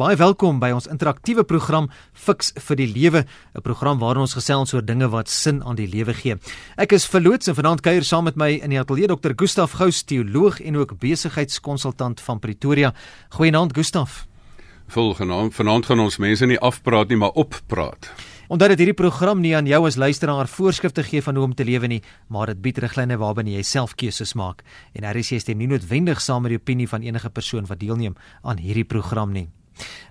Baie welkom by ons interaktiewe program Fix vir die Lewe, 'n program waarin ons gesels oor dinge wat sin aan die lewe gee. Ek is verloots en vanaand kuier saam met my in die ateljee Dr. Gustaf Gous, teoloog en ook besigheidskonsultant van Pretoria. Goeienaand Gustaf. Volgenaamd, vanaand gaan ons mense nie afpraat nie, maar oppraat. Omdat dit hierdie program nie aan jou as luisteraar voorskrifte gee van hoe om te lewe nie, maar dit bied riglyne waarbinne jy self keuses maak en RC stem nie noodwendig saam met die opinie van enige persoon wat deelneem aan hierdie program nie.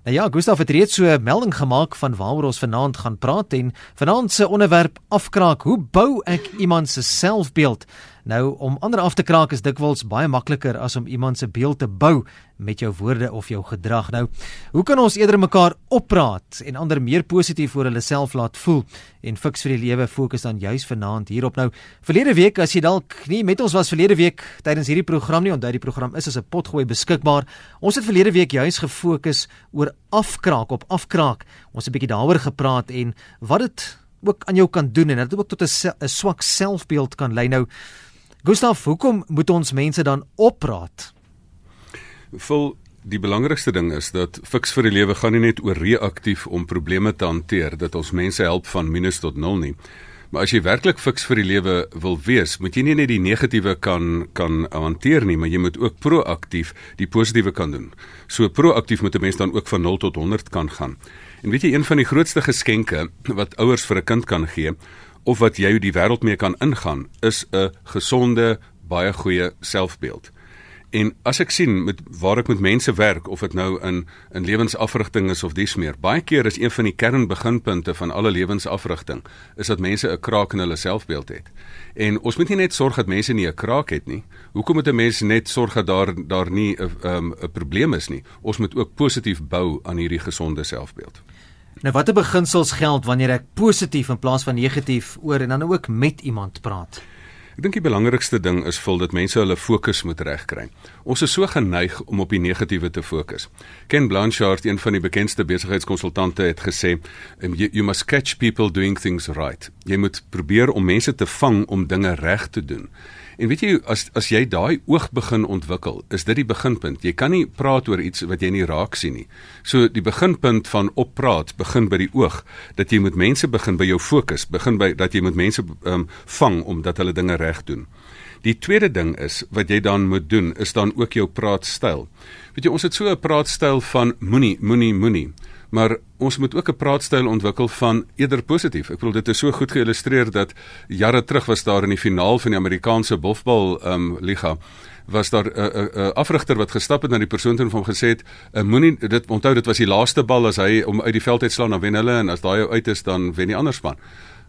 Nou ja, Gustaf het reeds so 'n melding gemaak van waaroor ons vanaand gaan praat en vanaand se onderwerp afkraak. Hoe bou ek iemand se selfbeeld? Nou om ander af te kraak is dikwels baie makliker as om iemand se beeld te bou met jou woorde of jou gedrag. Nou, hoe kan ons eerder mekaar oppraat en ander meer positief oor hulle self laat voel en fiks vir die lewe fokus dan juis vanaand hierop. Nou, verlede week as jy dalk nie met ons was verlede week tydens hierdie program nie, onthou die program is as 'n potgooi beskikbaar. Ons het verlede week juis gefokus oor afkraak op afkraak. Ons het 'n bietjie daaroor gepraat en wat dit ook aan jou kan doen en dat dit ook tot 'n swak selfbeeld kan lei. Nou Gustav, hoekom moet ons mense dan opraat? Vol die belangrikste ding is dat fiks vir die lewe gaan nie net oor reaktief om probleme te hanteer dat ons mense help van minus tot 0 nie. Maar as jy werklik fiks vir die lewe wil wees, moet jy nie net die negatiewe kan kan hanteer nie, maar jy moet ook proaktief die positiewe kan doen. So proaktief moet 'n mens dan ook van 0 tot 100 kan gaan. En weet jy een van die grootste geskenke wat ouers vir 'n kind kan gee, of wat jy die wêreld mee kan ingaan is 'n gesonde, baie goeie selfbeeld. En as ek sien met waar ek met mense werk of dit nou in in lewensafrigting is of dies meer, baie keer is een van die kernbeginpunte van alle lewensafrigting is dat mense 'n kraak in hulle selfbeeld het. En ons moet nie net sorg dat mense nie 'n kraak het nie. Hoekom moet 'n mens net sorg dat daar daar nie 'n 'n um, probleem is nie? Ons moet ook positief bou aan hierdie gesonde selfbeeld. Nou watter beginsels geld wanneer ek positief in plaas van negatief oor en dan ook met iemand praat? Ek dink die belangrikste ding is vol dat mense hulle fokus moet regkry. Ons is so geneig om op die negatiewe te fokus. Ken Blanchard, een van die bekendste besigheidskonsultante, het gesê, um, you, "You must catch people doing things right." Jy moet probeer om mense te vang om dinge reg te doen. En weet jy as as jy daai oog begin ontwikkel, is dit die beginpunt. Jy kan nie praat oor iets wat jy nie raak sien nie. So die beginpunt van oppraat begin by die oog, dat jy met mense begin by jou fokus, begin by dat jy met mense um, vang omdat hulle dinge reg doen. Die tweede ding is wat jy dan moet doen, is dan ook jou praatstyl. Weet jy, ons het so 'n praatstyl van moenie, moenie, moenie maar ons moet ook 'n praatstyl ontwikkel van eerder positief. Ek bedoel dit is so goed geïllustreer dat jare terug was daar in die finaal van die Amerikaanse bofbal um, liga was daar 'n uh, 'n uh, uh, afrigter wat gestap het na die persoon toe en hom gesê het uh, moenie dit onthou dit was die laaste bal as hy om uit die veld uit slaan dan wen hulle en as daai uit is dan wen die ander span.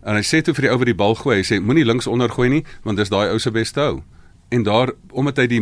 En hy sê toe vir die ou wat die bal gooi, hy sê moenie links onder gooi nie want dis daai ou se beste hou en daar omdat hy die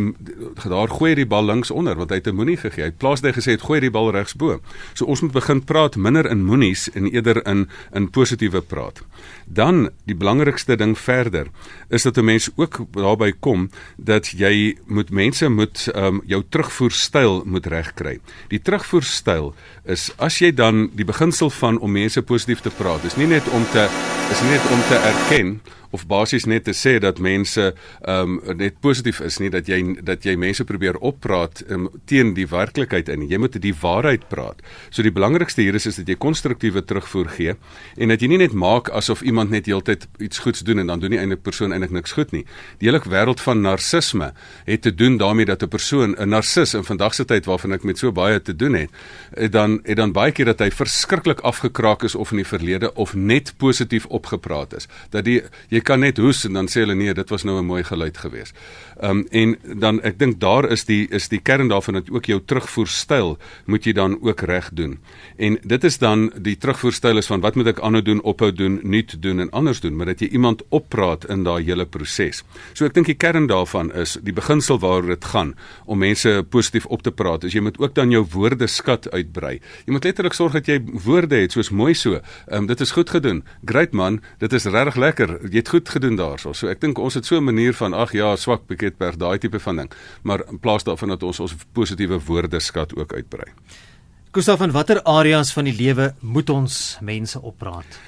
daar gooi die bal links onder want hy het 'n moenie gegee. Hy plaas dit gesê het gooi die bal regs bo. So ons moet begin praat minder in moenies en eerder in in positiewe praat. Dan die belangrikste ding verder is dat 'n mens ook daarby kom dat jy moet mense moet um, jou terugvoerstyl moet regkry. Die terugvoerstyl is as jy dan die beginsel van om mense positief te praat. Dis nie net om te is nie net om te erken of basies net te sê dat mense ehm um, net positief is nie dat jy dat jy mense probeer oppraat um, teen die werklikheid in. Jy moet die waarheid praat. So die belangrikste hier is is dat jy konstruktiewe terugvoer gee en dat jy nie net maak asof iemand net heeltyd iets goeds doen en dan doen die eintlik persoon eintlik niks goed nie. Die hele wêreld van narcisme het te doen daarmee dat 'n persoon 'n narcis in vandag se tyd waarvan ek met so baie te doen het, het dan het dan baie keer dat hy verskriklik afgekraak is of in die verlede of net positief opgepraat is. Dat die jy jy kan net hoes en dan sê hulle nee, dit was nou 'n mooi geluid geweest. Ehm um, en dan ek dink daar is die is die kern daarvan dat ook jou terugvoerstyl moet jy dan ook reg doen. En dit is dan die terugvoerstyl is van wat moet ek aanhou doen, ophou doen, nuut doen en anders doen, maar dat jy iemand oppraat in daai hele proses. So ek dink die kern daarvan is die beginsel waaroor dit gaan om mense positief op te praat. Is jy moet ook dan jou woordeskat uitbrei. Jy moet letterlik sorg dat jy woorde het soos mooi so. Ehm um, dit is goed gedoen. Great man, dit is regtig lekker. Jy goed gedoen daarso. So ek dink ons het so 'n manier van ag ja, swak bietjie per daai tipe van ding. Maar in plaas daarvan dat ons ons positiewe woordeskat ook uitbrei. Gustav van watter areas van die lewe moet ons mense opraat?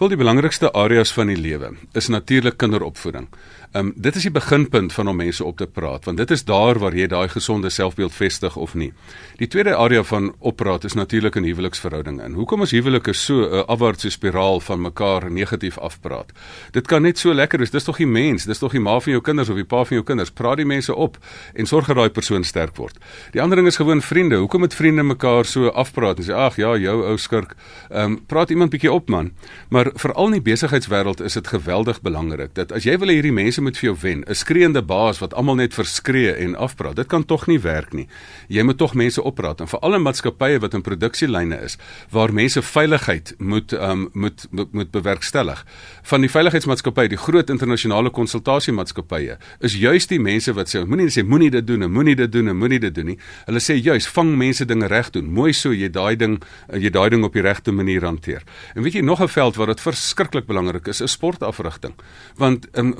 Vol die belangrikste areas van die lewe is natuurlik kinderopvoeding. Ehm um, dit is die beginpunt van om mense op te praat want dit is daar waar jy daai gesonde selfbeeld vestig of nie. Die tweede area van oppraat is natuurlik in huweliksverhoudinge. En hoekom is huwelike so 'n afwaartse spiraal van mekaar negatief afpraat? Dit kan net so lekker wees. Dis tog die mens, dis tog die ma van jou kinders of die pa van jou kinders. Praat die mense op en sorg dat daai persoon sterk word. Die ander ding is gewoon vriende. Hoekom moet vriende mekaar so afpraat en sê ag ja, jou ou skurk. Ehm um, praat iemand bietjie op man. Maar veral in die besigheidswêreld is dit geweldig belangrik dat as jy wil hê hierdie mense moet vir jou wen, 'n skreeende baas wat almal net verskree en afpraat, dit kan tog nie werk nie. Jy moet tog mense opraat en veral in maatskappye wat in produksielyne is waar mense veiligheid moet ehm um, moet, moet moet bewerkstellig. Van die veiligheidsmaatskappye, die groot internasionale konsultasiemaatskappye, is juis die mense wat sê moenie sê moenie dit doen en moenie dit doen en moenie dit doen nie. Hulle sê juis vang mense dinge reg doen. Mooi so jy daai ding jy daai ding op die regte manier hanteer. En weet jy nog 'n veld waar dit verskriklik belangrik is, is sportafrigting. Want 'n um,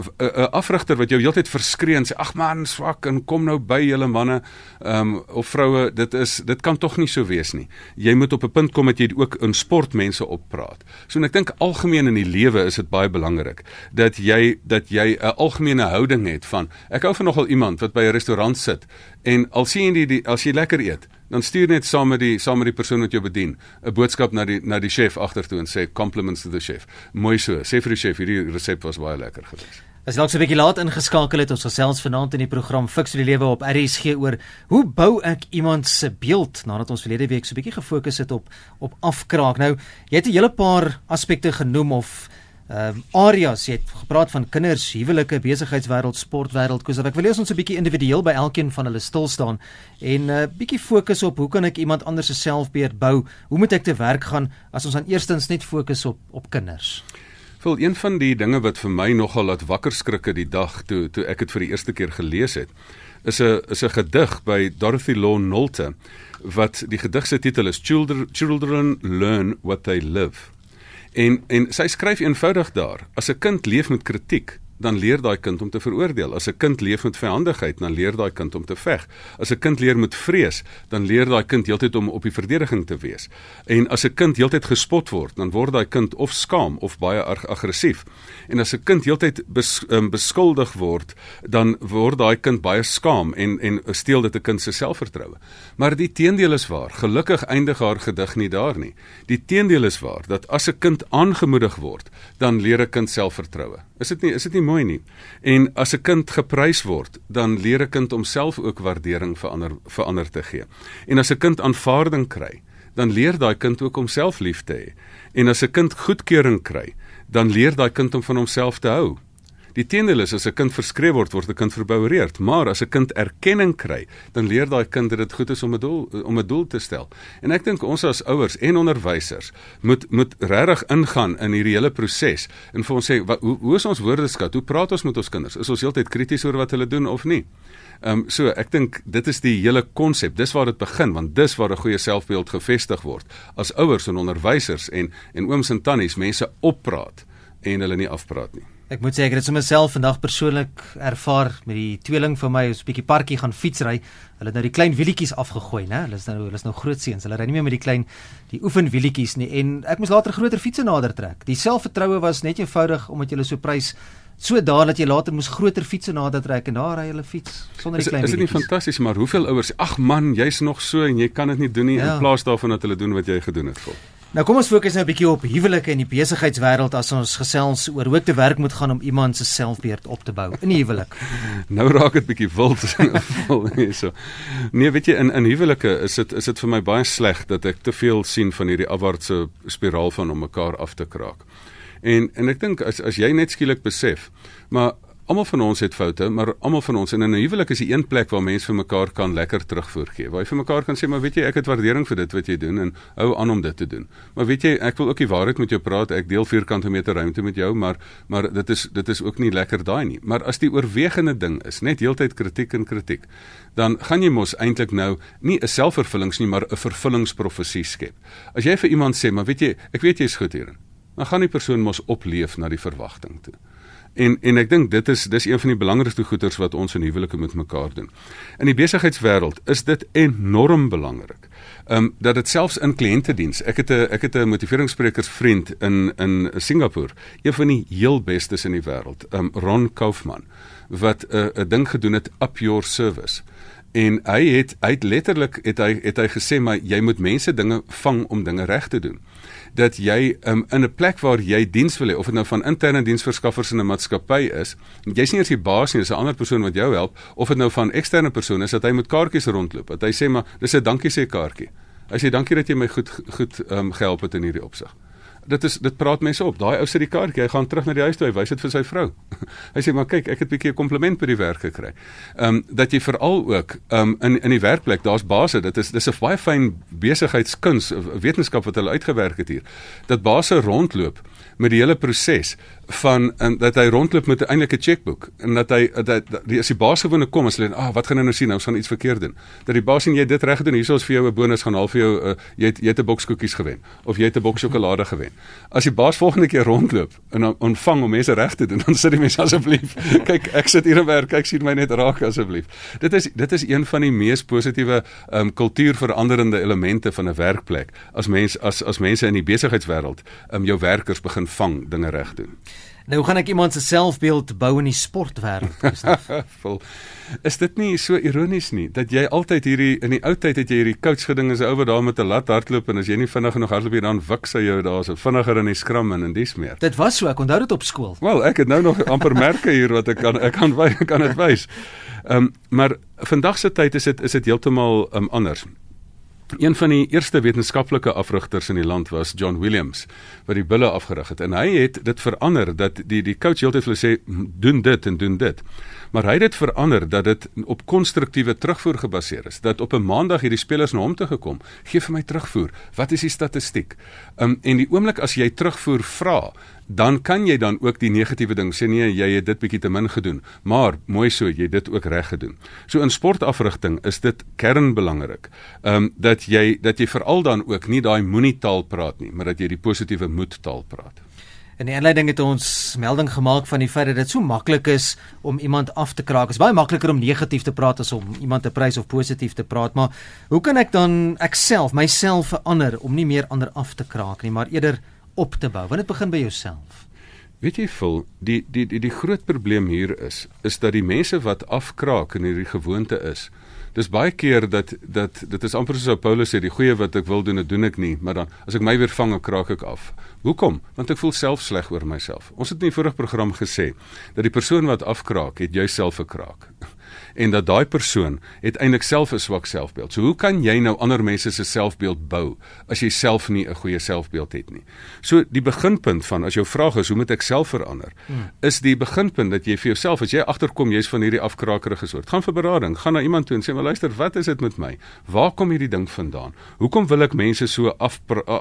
'n afrigter wat jou heeltyd verskree en sê ag man, swak en kom nou by julle manne um, of vroue, dit is dit kan tog nie so wees nie. Jy moet op 'n punt kom dat jy ook in sport mense oppraat. So en ek dink algemeen in die lewe is dit baie belangrik dat jy dat jy 'n algemene houding het van ek hou van nogal iemand wat by 'n restaurant sit en al sien jy die as jy lekker eet dan stuur net saam met die saam met die persoon wat jou bedien 'n boodskap na die na die chef agtertoe en sê compliments to the chef. Mooi so. Sê vir die chef hierdie resep was baie lekker geweest. As jy dalk so 'n bietjie laat ingeskakel het, ons gesels vanaand in die program Fix die lewe op RSG oor hoe bou ek iemand se beeld nadat ons verlede week so 'n bietjie gefokus het op op afkraak. Nou, jy het 'n hele paar aspekte genoem of ehm uh, areas jy het gepraat van kinders, huwelike, besigheidswêreld, sportwêreld, koos ek wil hê ons moet 'n bietjie individueel by elkeen van hulle stil staan en 'n uh, bietjie fokus op hoe kan ek iemand anders se selfbeeld bou? Hoe moet ek te werk gaan as ons aan eerstens net fokus op op kinders? Vol een van die dinge wat vir my nogal laat wakker skrikke die dag toe toe ek dit vir die eerste keer gelees het, is 'n is 'n gedig by Dorothy Law Nolte wat die gedig se titel is Children Children Learn What They Live. En en sy skryf eenvoudig daar: As 'n kind leef met kritiek, dan leer daai kind om te veroordeel. As 'n kind leef met vyandigheid, dan leer daai kind om te veg. As 'n kind leer met vrees, dan leer daai kind heeltyd om op die verdediging te wees. En as 'n kind heeltyd gespot word, dan word daai kind of skaam of baie ag aggressief. En as 'n kind heeltyd bes, um, beskuldig word, dan word daai kind baie skaam en en steel dit 'n kind se selfvertroue. Maar die teendeel is waar. Gelukkig eindig haar gedig nie daar nie. Die teendeel is waar dat as 'n kind aangemoedig word, dan leer 'n kind selfvertroue. Is dit nie is dit nie mooi nie. En as 'n kind geprys word, dan leer 'n kind homself ook waardering vir ander vir ander te gee. En as 'n kind aanvaarding kry, dan leer daai kind ook homself lief te hê. En as 'n kind goedkeuring kry, dan leer daai kind om van homself te hou. Die teendeel is as 'n kind verskree word, word 'n kind verboureerd, maar as 'n kind erkenning kry, dan leer daai kind dat dit goed is om 'n doel om 'n doel te stel. En ek dink ons as ouers en onderwysers moet moet regtig ingaan in hierdie hele proses en vir ons sê wat, hoe hoe is ons woordeskat? Hoe praat ons met ons kinders? Is ons heeltyd krities oor wat hulle doen of nie? Ehm um, so ek dink dit is die hele konsep. Dis waar dit begin want dis waar 'n goeie selfbeeld gevestig word. As ouers en onderwysers en en ooms en tannies mense oppraat en hulle nie afpraat nie. Ek moet sê ek het dit sommer self vandag persoonlik ervaar met die tweeling van my, ons 'n bietjie parkie gaan fietsry. Hulle het nou die klein wielietjies afgegooi, né? Hulle is nou hulle is nou groot seuns. Hulle ry nie meer met die klein die oefenwielietjies nie en ek moes later groter fietsse nader trek. Die selfvertroue was net eenvoudig omdat jy so prys so daar dat jy later moes groter fietsse nader trek en daar ry hulle fiets sonder die klein wielietjies. Is dit nie fantasties maar hoeveel ouers, ag man, jy's nog so en jy kan dit nie doen nie ja. in plaas daarvan dat hulle doen wat jy gedoen het vir. Nou kom ons fokus nou 'n bietjie op huwelike en die besigheidswêreld as ons gesels oor hoe te werk moet gaan om iemand se selfbeeld op te bou in die huwelik. nou raak dit bietjie wild vol hierso. Nee, weet jy in in huwelike is dit is dit vir my baie sleg dat ek te veel sien van hierdie afwaartse spiraal van om mekaar af te kraak. En en ek dink as as jy net skielik besef, maar Almal van ons het foute, maar almal van ons en in 'n huwelik is die een plek waar mense vir mekaar kan lekker terugvoer gee. Waar jy vir mekaar kan sê, maar weet jy, ek het waardering vir dit wat jy doen en hou aan om dit te doen. Maar weet jy, ek wil ook die waarheid met jou praat. Ek deel vierkante meter ruimte met jou, maar maar dit is dit is ook nie lekker daai nie. Maar as die oorwegende ding is net heeltyd kritiek en kritiek, dan gaan jy mos eintlik nou nie 'n selfvervullings nie, maar 'n vervullingsprofesie skep. As jy vir iemand sê, maar weet jy, ek weet jy's goed hierin, dan gaan die persoon mos opleef na die verwagting toe. En en ek dink dit is dis een van die belangrikste goeders wat ons in huwelike met mekaar doen. In die besigheidswêreld is dit enorm belangrik. Ehm um, dat dit selfs in kliëntediens. Ek het 'n ek het 'n motiveringssprekersvriend in in Singapore, een van die heel bestes in die wêreld, ehm um, Ron Kaufman wat 'n uh, ding gedoen het up your service en hy het hy het letterlik het hy het hy gesê maar jy moet mense dinge vang om dinge reg te doen. Dat jy um, in 'n plek waar jy diens wil hê of dit nou van interne diensverskaffers in 'n maatskappy is jy's nie eers die baas nie dis 'n ander persoon wat jou help of dit nou van eksterne persone is dat hy met kaartjies rondloop dat hy sê maar dis 'n dankie sê kaartjie. Hy sê dankie dat jy my goed goed um, gehelp het in hierdie opsig dit is dit praat mense op. Daai ou sit die kaartjie, hy gaan terug na die huis toe, hy wys dit vir sy vrou. hy sê maar kyk, ek het 'n bietjie 'n kompliment by die werk gekry. Ehm um, dat jy veral ook ehm um, in in die werkplek, daar's basse, dit is dis 'n baie fyn besigheidskuns, wetenskap wat hulle uitgewerk het hier. Dat basse rondloop met die hele proses van en dat hy rondloop met 'n eintlike chequeboek en dat hy dat die as die baas gewone kom as hulle ah wat gaan hy nou sien? Nou gaan iets verkeerd doen. Dat die baas sien jy dit reg gedoen hierso is vir jou 'n bonus. Gaan half vir jou uh, jy het jy het 'n boks koekies gewen of jy het 'n boks sjokolade gewen. As die baas volgende keer rondloop en ontvang om mense reg te doen dan sê die mense asseblief kyk ek sit hier en werk kyk sien my net raak asseblief. Dit is dit is een van die mees positiewe um, kultuurveranderende elemente van 'n werkplek. As mens as as mense in die besigheidswêreld um, jou werkers begin vang dinge reg doen Nou gaan ek iemand se selfbeeld bou in die sportwêreld. is dit nie so ironies nie dat jy altyd hierdie in die ou tyd het jy hierdie coach geding as 'n ou wat daar met 'n lat hardloop en as jy nie vinnig genoeg hardloop nie dan wik sy jou daar so vinniger in die skram en in dies meer. Dit was so, ek onthou dit op skool. Wel, ek het nou nog amper merke hier wat ek kan ek kan wys, kan dit wys. Ehm um, maar vandag se tyd is dit is dit heeltemal um, anders. Een van die eerste wetenskaplike afrigters in die land was John Williams wat die bulle afgerig het en hy het dit verander dat die die coach heeltyd vir hulle sê doen dit en doen dit. Maar hy het dit verander dat dit op konstruktiewe terugvoer gebaseer is. Dat op 'n maandag hierdie spelers na hom toe gekom, gee vir my terugvoer. Wat is die statistiek? Um, en die oomblik as jy terugvoer vra, dan kan jy dan ook die negatiewe ding sê nee jy het dit bietjie te min gedoen maar mooi so jy dit ook reg gedoen. So in sportafrigting is dit kernbelangrik. Ehm um, dat jy dat jy veral dan ook nie daai moenie taal praat nie, maar dat jy die positiewe moed taal praat. In die aanleiding het ons melding gemaak van die feit dat dit so maklik is om iemand af te kraak. Dit is baie makliker om negatief te praat as om iemand te prys of positief te praat, maar hoe kan ek dan ek self myself verander om nie meer ander af te kraak nie, maar eerder op te bou. Want dit begin by jouself. Weet jy vol, die die die die groot probleem hier is is dat die mense wat afkraak in hierdie gewoonte is. Dis baie keer dat dat dit is amper soos Paulus sê die goeie wat ek wil doen, dit doen ek nie, maar dan as ek my weer vang, kraak ek af. Hoekom? Want ek voel self sleg oor myself. Ons het in die vorige program gesê dat die persoon wat afkraak, het jouself verkraak en dat daai persoon het eintlik self 'n swak selfbeeld. So hoe kan jy nou ander mense se selfbeeld bou as jy self nie 'n goeie selfbeeld het nie? So die beginpunt van as jou vraag is hoe moet ek self verander? Hmm. Is die beginpunt dat jy vir jouself as jy agterkom jy's van hierdie afkrakerige soort, gaan vir berading, gaan na iemand toe en sê maar luister, wat is dit met my? Waar kom hierdie ding vandaan? Hoekom wil ek mense so af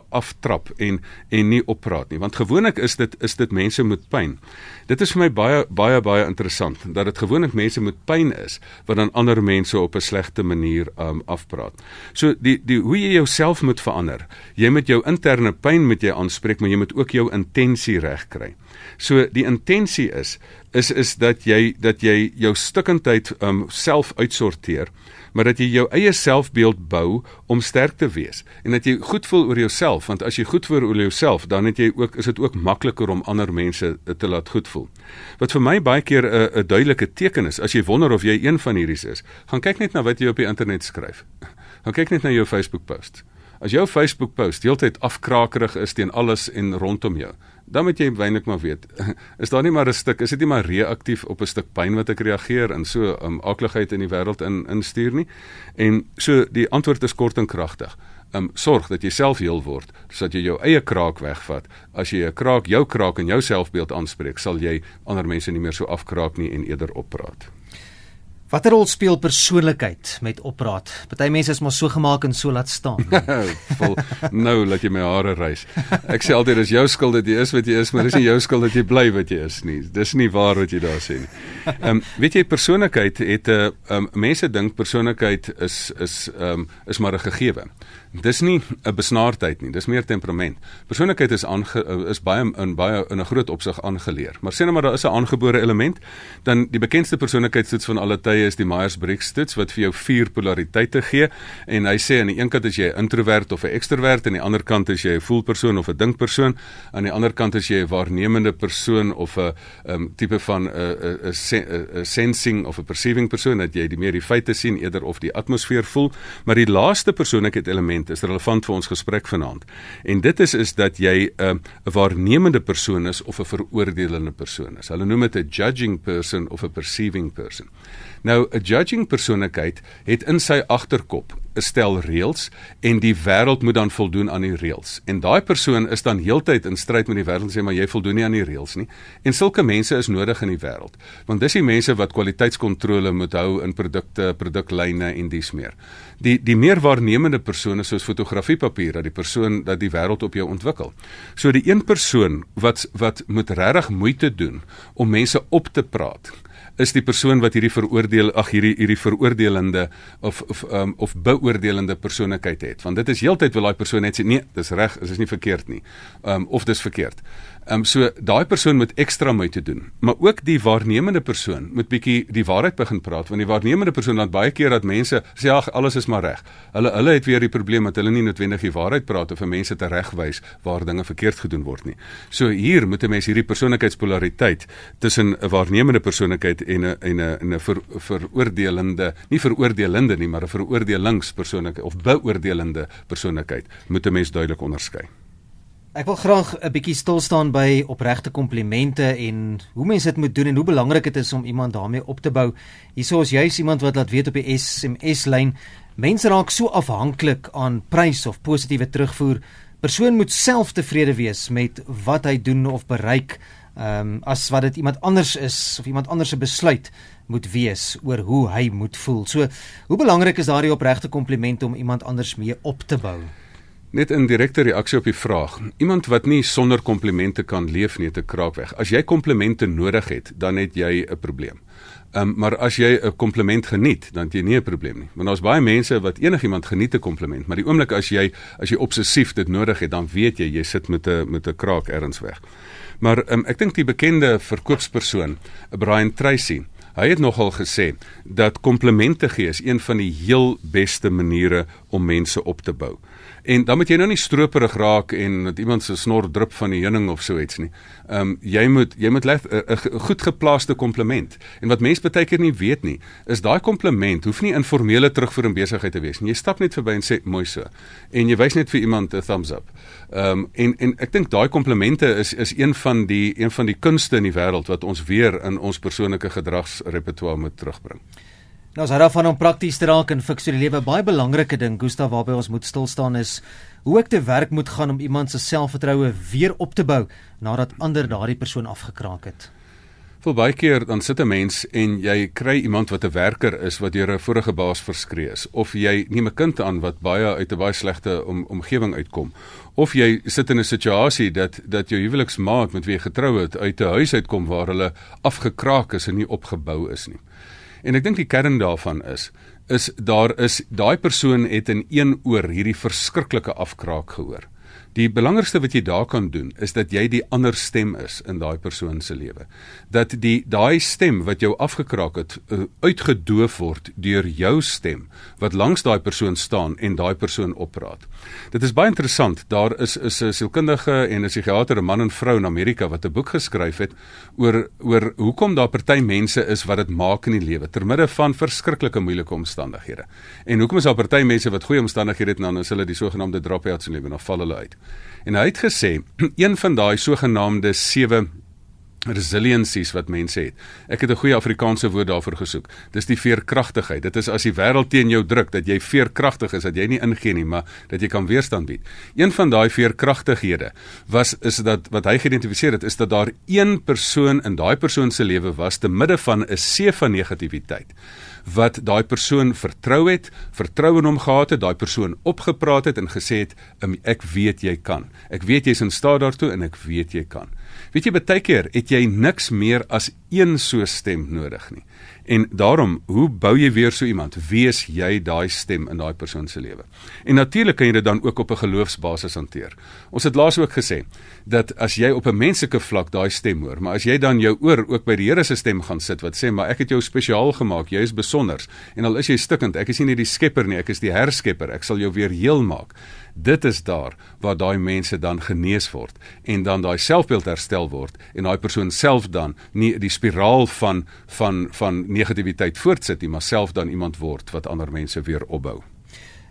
aftrap en en nie oppraat nie? Want gewoonlik is dit is dit mense met pyn. Dit is vir my baie baie baie interessant dat dit gewoonlik mense met pyn is wat dan ander mense op 'n slegte manier um, afpraat. So die die hoe jy jouself moet verander. Jy moet jou interne pyn met jy aanspreek, maar jy moet ook jou intensie reg kry. So die intensie is is is dat jy dat jy jou stikkindheid um self uitsorteer maar dat jy jou eie selfbeeld bou om sterk te wees en dat jy goed voel oor jouself want as jy goed voel oor jouself dan het jy ook is dit ook makliker om ander mense te laat goed voel. Wat vir my baie keer 'n 'n duidelike teken is as jy wonder of jy een van hierdie is, gaan kyk net na wat jy op die internet skryf. Gaan kyk net na jou Facebook posts. As jou Facebook post heeltyd afkrakerig is teen alles en rondom jou, dan moet jy eintlik maar weet, is daar nie maar 'n stuk, is dit nie maar reaktief op 'n stuk pyn wat ek reageer en so um, akligheid in die wêreld in instuur nie. En so die antwoord is kort en kragtig. Um sorg dat jy self heel word, sodat jy jou eie kraak wegvat. As jy 'n kraak, jou kraak en jou selfbeeld aanspreek, sal jy ander mense nie meer so afkraak nie en eerder oppraat. Watter rol speel persoonlikheid met opraat? Party mense is maar so gemaak en so laat staan. Vol nou laat jy my hare rys. Ek sê altyd dis jou skuld dat jy is wat jy is, maar dis nie jou skuld dat jy bly wat jy is nie. Dis nie waar wat jy daar sê nie. Ehm um, weet jy persoonlikheid het 'n uh, um, mense dink persoonlikheid is is ehm um, is maar 'n gegewe. Dis nie 'n besnaardheid nie, dis meer temperament. Persoonlikheid is aange, is baie in baie in 'n groot opsig aangeleer. Maar sê net maar daar is 'n aangebore element, dan die bekendste persoonlikheidstoets van alle tye is die Myers-Briggs toets wat vir jou vier polariteite gee en hy sê aan die een kant is jy 'n introvert of 'n ekstrovert en aan die ander kant is jy 'n voelpersoon of 'n dinkpersoon, aan die ander kant is jy 'n waarnemende persoon of 'n um, tipe van 'n 'n sensing of 'n perceiving persoon dat jy die meer die feite sien eerder of die atmosfeer voel, maar die laaste persoonlikheid element is relevant vir ons gesprek vanaand. En dit is is dat jy 'n 'n waarnemende persoon is of 'n veroordelende persoon is. Hulle noem dit 'n judging person of 'n perceiving person. Nou 'n judging persoonlikheid het in sy agterkop 'n stel reëls en die wêreld moet dan voldoen aan die reëls. En daai persoon is dan heeltyd in stryd met die wêreld en sê maar jy voldoen nie aan die reëls nie. En sulke mense is nodig in die wêreld. Want dis die mense wat kwaliteitskontrole moet hou in produkte, produklyne en dies meer. Die die meer waarnemende persone soos fotografiepapier dat die persoon dat die wêreld op jou ontwikkel. So die een persoon wat wat moet regtig moeite doen om mense op te praat is die persoon wat hierdie veroordeel ag hierdie hierdie veroordelende of of um, of beoordelende persoonlikheid het. Want dit is heeltyd wil daai persoon net sê nee dis reg is is nie verkeerd nie. Um, of dis verkeerd Ehm um, so daai persoon moet ekstra moeite doen. Maar ook die waarnemende persoon moet bietjie die waarheid begin praat want die waarnemende persoon laat baie keer dat mense sê ag alles is maar reg. Hulle hulle het weer die probleem dat hulle nie noodwendig die waarheid praat of vir mense te regwys waar dinge verkeerd gedoen word nie. So hier moet 'n mens hierdie persoonlikheidspolariteit tussen 'n waarnemende persoonlikheid en 'n en 'n 'n ver, veroordelende, nie veroordelende nie, maar 'n veroordelingspersoonlikheid of beoordelende persoonlikheid moet 'n mens duidelik onderskei. Ek wil graag 'n bietjie stil staan by opregte komplimente en hoe mense dit moet doen en hoe belangrik dit is om iemand daarmee op te bou. Hierso is juis iemand wat laat weet op die SMS lyn. Mense raak so afhanklik aan prys of positiewe terugvoer. Persoon moet self tevrede wees met wat hy doen of bereik. Ehm um, as wat dit iemand anders is of iemand anders se besluit moet wees oor hoe hy moet voel. So, hoe belangrik is daardie opregte komplimente om iemand anders mee op te bou? Net 'n direkte reaksie op die vraag. Iemand wat nie sonder komplimente kan leef nie, te kraak weg. As jy komplimente nodig het, dan het jy 'n probleem. Um, maar as jy 'n kompliment geniet, dan het jy nie 'n probleem nie. Want daar's baie mense wat enigiemand geniet 'n kompliment, maar die oomblik as jy as jy obsessief dit nodig het, dan weet jy jy sit met 'n met 'n kraak ergens weg. Maar um, ek dink die bekende verkoopspersoon, Brian Tracy, hy het nogal gesê dat komplimente gee is een van die heel beste maniere om mense op te bou. En dan moet jy nou nie stroperig raak en dat iemand se snor drup van die heuning of so iets nie. Ehm um, jy moet jy moet 'n goed geplaaste kompliment. En wat mense baie keer nie weet nie, is daai kompliment hoef nie informele terugvoer in besigheid te wees nie. Jy stap net verby en sê mooi so. En jy wys net vir iemand 'n thumbs up. Ehm um, en en ek dink daai komplimente is is een van die een van die kunste in die wêreld wat ons weer in ons persoonlike gedragsrepertoire moet terugbring. Nou as hy daarvan om prakties te raak en fiks vir die lewe baie belangrike ding Gustav waarby ons moet stil staan is hoe ek te werk moet gaan om iemand se selfvertroue weer op te bou nadat ander daardie persoon afgekraak het. Vir baie keer dan sit 'n mens en jy kry iemand wat 'n werker is wat deur 'n vorige baas verskree is of jy neem 'n kind aan wat baie uit 'n baie slegte om, omgewing uitkom of jy sit in 'n situasie dat dat jou huweliksmaat met wie jy getrou het uit 'n huis uitkom waar hulle afgekraak is en nie opgebou is nie. En ek dink die kern daarvan is is daar is daai persoon het in een oor hierdie verskriklike afkraak gehoor. Die belangrikste wat jy daar kan doen is dat jy die ander stem is in daai persoon se lewe. Dat die daai stem wat jou afgekraak het uh, uitgedoof word deur jou stem wat langs daai persoon staan en daai persoon opraat. Dit is baie interessant. Daar is is 'n sielkundige en 'n psigiater, 'n man en vrou in Amerika wat 'n boek geskryf het oor oor hoekom daar party mense is wat dit maak in die lewe ter midde van verskriklike moeilike omstandighede. En hoekom is daar party mense wat goeie omstandighede het en dan is hulle die sogenaamde dropouts in lewe en dan val hulle uit. En hy het gesê een van daai sogenaamde 7 resiliencies wat mense het. Ek het 'n goeie Afrikaanse woord daarvoor gesoek. Dis die veerkragtigheid. Dit is as die wêreld teen jou druk dat jy veerkragtig is, dat jy nie ingee nie, maar dat jy kan weerstand bied. Een van daai veerkragtighede was is dat wat hy geïdentifiseer het is dat daar een persoon in daai persoon se lewe was te midde van 'n see van negativiteit wat daai persoon vertrou het, vertrou in hom gehad het, daai persoon opgepraat het en gesê het ek weet jy kan. Ek weet jy's in staat daartoe en ek weet jy kan. Weet jy baie keer het jy niks meer as een so stem nodig nie. En daarom, hoe bou jy weer so iemand? Wees jy daai stem in daai persoon se lewe? En natuurlik kan jy dit dan ook op 'n geloofsbasis hanteer. Ons het laas ook gesê dat as jy op 'n menslike vlak daai stem hoor, maar as jy dan jou oor ook by die Here se stem gaan sit wat sê maar ek het jou spesiaal gemaak, jy is besonder en al is jy stikkend, ek is nie die skepper nie, ek is die herskepper, ek sal jou weer heel maak. Dit is daar waar daai mense dan genees word en dan daai selfbeeld herstel word en daai persoon self dan nie die spiraal van van van negativiteit voortsit nie, maar self dan iemand word wat ander mense weer opbou.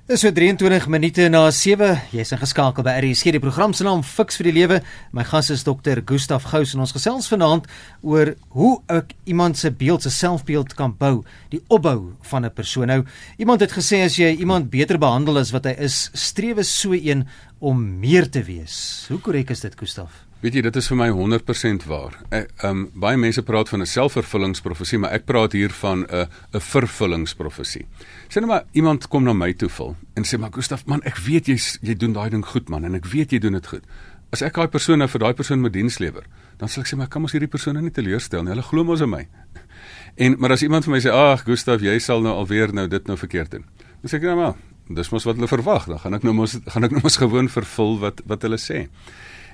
Dis so 23 minute na 7. Jy's ingeskakel by RSG. Die program se naam Fix vir die Lewe. My gas is dokter Gustaf Gous en ons gesels vanaand oor hoe ek iemand se beeld, se selfbeeld kan bou, die opbou van 'n persoon. Nou, iemand het gesê as jy iemand beter behandel as wat hy is, strewe so een om meer te wees. Hoe korrek is dit, Gustaf? Weet jy, dit is vir my 100% waar. Ek um baie mense praat van 'n selfvervullingsprofesie, maar ek praat hier van 'n 'n vervullingsprofesie. Sien nou maar iemand kom na my toe vol en sê maar Gustaf, man, ek weet jy jy doen daai ding goed man en ek weet jy doen dit goed. As ek daai persoon nou vir daai persoon moet diens lewer, dan sal ek sê maar kan ons hierdie persoon nou nie teleurstel nie. Hulle glo mos in my. En maar as iemand vir my sê, "Ag, Gustaf, jy sal nou alweer nou dit nou verkeerd doen." Dan sê ek nou maar, dis mos wat hulle verwag. Dan gaan ek nou mos gaan ek nou mos gewoon vervul wat wat hulle sê.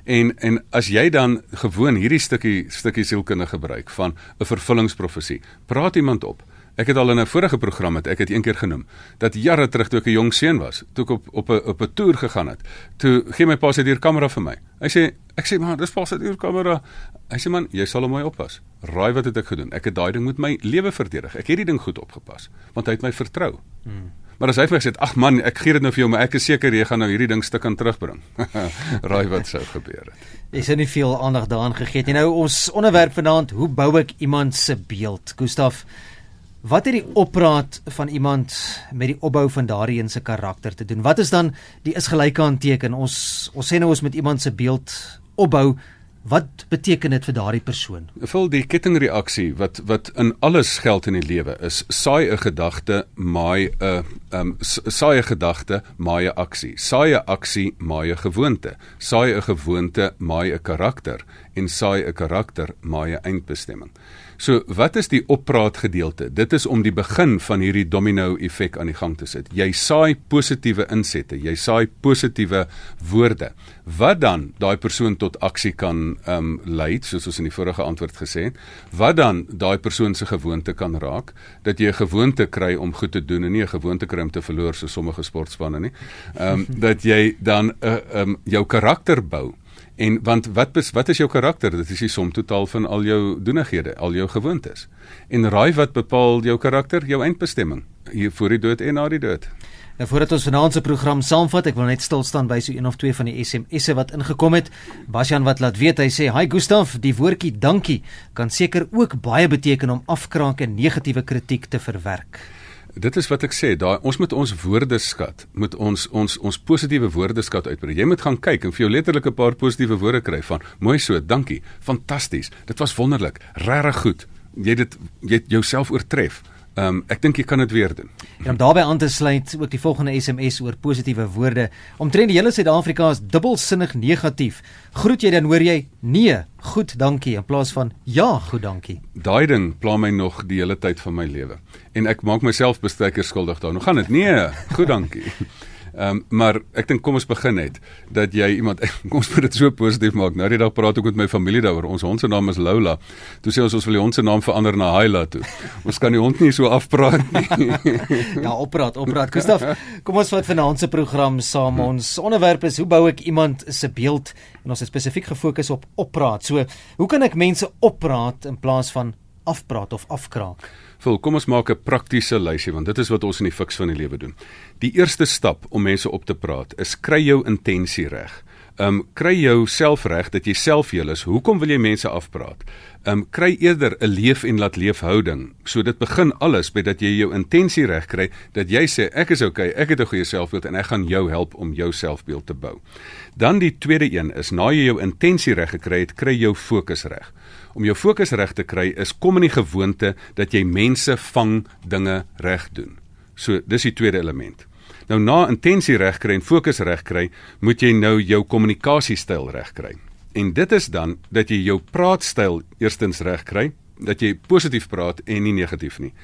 En en as jy dan gewoon hierdie stukkie stukkie sielkunde gebruik van 'n vervullingsprofesie, praat iemand op. Ek het al in 'n vorige program het ek het eendag genoem dat jare terug toe ek 'n jong seun was, toe ek op op 'n op 'n toer gegaan het. Toe gee my pa se deur kamera vir my. Hy sê ek sê maar dis pas dit deur kamera. Hy sê man, jy sal hom mooi oppas. Raai wat het ek gedoen? Ek het daai ding met my lewe verdedig. Ek het die ding goed opgepas want hy het my vertrou. Hmm. Maar as hy vir my sê, "Ag man, ek gee dit nou vir jou, maar ek is seker jy gaan nou hierdie ding stuk aan terugbring." Raai wat sou gebeur het. Jy sien nie veel aandag daaraan gegee nie. Nou ons onderwerp vanaand, hoe bou ek iemand se beeld? Gustaf, wat het die opraat van iemand met die opbou van daardie een se karakter te doen? Wat is dan die is gelyke aan teken? Ons ons sê nou ons met iemand se beeld opbou. Wat beteken dit vir daardie persoon? Vul die kettingreaksie wat wat in alles geld in die lewe is. Saai 'n gedagte, maai 'n um saai 'n gedagte, maai 'n aksie. Saai 'n aksie, maai 'n gewoonte. Saai 'n gewoonte, maai 'n karakter en saai 'n karakter, maai 'n eindbestemming. So, wat is die oppraat gedeelte? Dit is om die begin van hierdie domino effek aan die gang te sit. Jy saai positiewe insette, jy saai positiewe woorde. Wat dan daai persoon tot aksie kan ehm um, lei, soos ons in die vorige antwoord gesê het. Wat dan daai persoon se gewoonte kan raak dat jy 'n gewoonte kry om goed te doen en nie 'n gewoonte kry om te verloor so sommige sportspanne nie. Ehm um, dat jy dan 'n uh, ehm um, jou karakter bou. En want wat bes, wat is jou karakter? Dit is die som totaal van al jou doenighede, al jou gewoontes. En raai wat bepaal jou karakter? Jou eindbestemming. Hier voor die dood en na die dood. Nou voordat ons vanaand se program saamvat, ek wil net stil staan by so een of twee van die SMS'e wat ingekom het. Basjan wat laat weet, hy sê: "Hi Gustaf, die woordjie dankie kan seker ook baie beteken om afkraak en negatiewe kritiek te verwerk." Dit is wat ek sê, daai ons moet ons woordeskat, moet ons ons ons positiewe woordeskat uitbrei. Jy moet gaan kyk en vir jou letterlik 'n paar positiewe woorde kry van mooi so, dankie, fantasties. Dit was wonderlik, regtig goed. Jy dit jy jouself oortref. Ehm um, ek dink jy kan dit weer doen. En om daarbey aan te sluit, ook die volgende SMS oor positiewe woorde. Omtrent die hele Suid-Afrika is dubbelsinnig negatief. Groet jy dan hoor jy nee, goed, dankie in plaas van ja, goed, dankie. Daai ding pla my nog die hele tyd van my lewe. En ek maak myself bestuiker skuldig daaroor. Nou gaan dit nee, goed, dankie. Ehm um, maar ek dink kom ons begin net dat jy iemand kom ons moet dit so positief maak. Nou die dag praat ek met my familie daaroor. Ons hond se naam is Lola. Toe sê ons ons wil die hond se naam verander na Hyla toe. Ons kan die hond nie so afpraat nie. ja, opraat, opraat. Gustaf, kom ons vat vanaand se program saam. Ons onderwerp is hoe bou ek iemand se beeld en ons het spesifiek gefokus op opraat. So, hoe kan ek mense opraat in plaas van afpraat of afkraak? Vol, kom ons maak 'n praktiese lysie want dit is wat ons in die fiks van die lewe doen. Die eerste stap om mense op te praat is kry jou intensie reg. Ehm um, kry jou self reg dat jy self heel is. Hoekom wil jy mense afpraat? Ehm um, kry eerder 'n leef en laat leef houding. So dit begin alles by dat jy jou intensie reg kry dat jy sê ek is okay, ek het 'n goeie selfbeeld en ek gaan jou help om jou selfbeeld te bou. Dan die tweede een is na jy jou intensie reg gekry het, kry jou fokus reg. Om jou fokus reg te kry is kom in die gewoonte dat jy mense vang dinge reg doen. So dis die tweede element. Nou na intensie reg kry en fokus reg kry, moet jy nou jou kommunikasiestyl reg kry. En dit is dan dat jy jou praatstyl eerstens reg kry, dat jy positief praat en nie negatief nie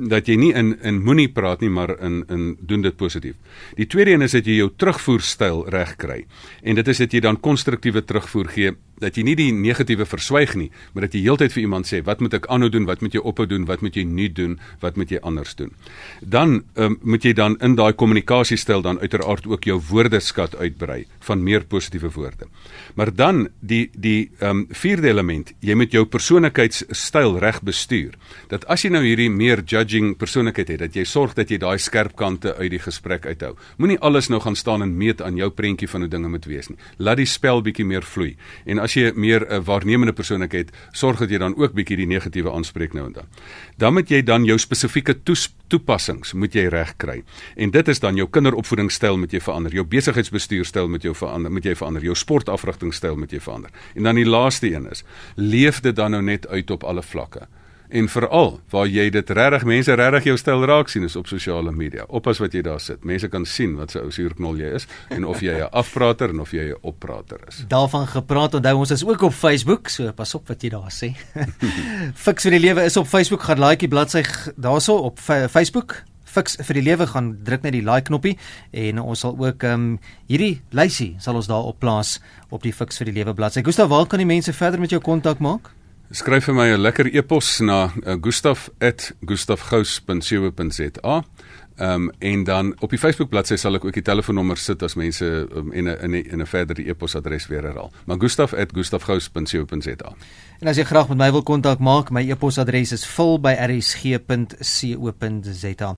dat jy nie in in moenie praat nie maar in in doen dit positief. Die tweede een is dat jy jou terugvoerstyl reg kry. En dit is dat jy dan konstruktiewe terugvoer gee dat jy nie die negatiewe verswyg nie, maar dat jy heeltyd vir iemand sê wat moet ek aanhou doen, wat moet jy ophou doen, wat moet jy nie doen, wat moet jy anders doen. Dan um, moet jy dan in daai kommunikasiestyl dan uiteraard ook jou woordeskat uitbrei van meer positiewe woorde. Maar dan die die ehm um, vierde element, jy moet jou persoonlikheidstyl reg bestuur. Dat as jy nou hierdie meer judging persoonlikheid het, dat jy sorg dat jy daai skerp kante uit die gesprek uithou. Moenie alles nou gaan staan en meet aan jou prentjie van hoe dinge moet wees nie. Laat die spel bietjie meer vloei. En as jy meer 'n uh, waarnemende persoonlikheid, sorg dat jy dan ook bietjie die negatiewe aanspreek nou en dan. Dan moet jy dan jou spesifieke toepassings moet jy reg kry. En dit is dan jou kinderopvoedingsstyl moet jy verander, jou besigheidsbestuurstyl moet jy verander, moet jy verander, jou sportafrigtingstyl moet jy verander. En dan die laaste een is, leef dit dan nou net uit op alle vlakke en veral waar jy dit regtig mense regtig jou styl raak sien is op sosiale media. Oppas wat jy daar sit. Mense kan sien wat se ou suurknol jy is en of jy 'n afprater en of jy 'n opprater is. Daarvan gepraat onthou ons is ook op Facebook, so pas op wat jy daar sê. Fix vir die lewe is op Facebook, gaan like die bladsy daarso op Facebook. Fix vir die lewe gaan druk net die like knoppie en ons sal ook um, hierdie lysie sal ons daar op plaas op die Fix vir die lewe bladsy. Gustav, waar kan die mense verder met jou kontak maak? Skryf vir my 'n lekker e-pos na eh, gustaf@gustafgous.co.za. Ehm um, en dan op die Facebook bladsy sal ek ook die telefoonnommer sit as mense um, en in in 'n verdere e-posadres weer herhaal. Maar gustaf@gustafgous.co.za. En as jy graag met my wil kontak maak, my e-posadres is vul@rsg.co.za.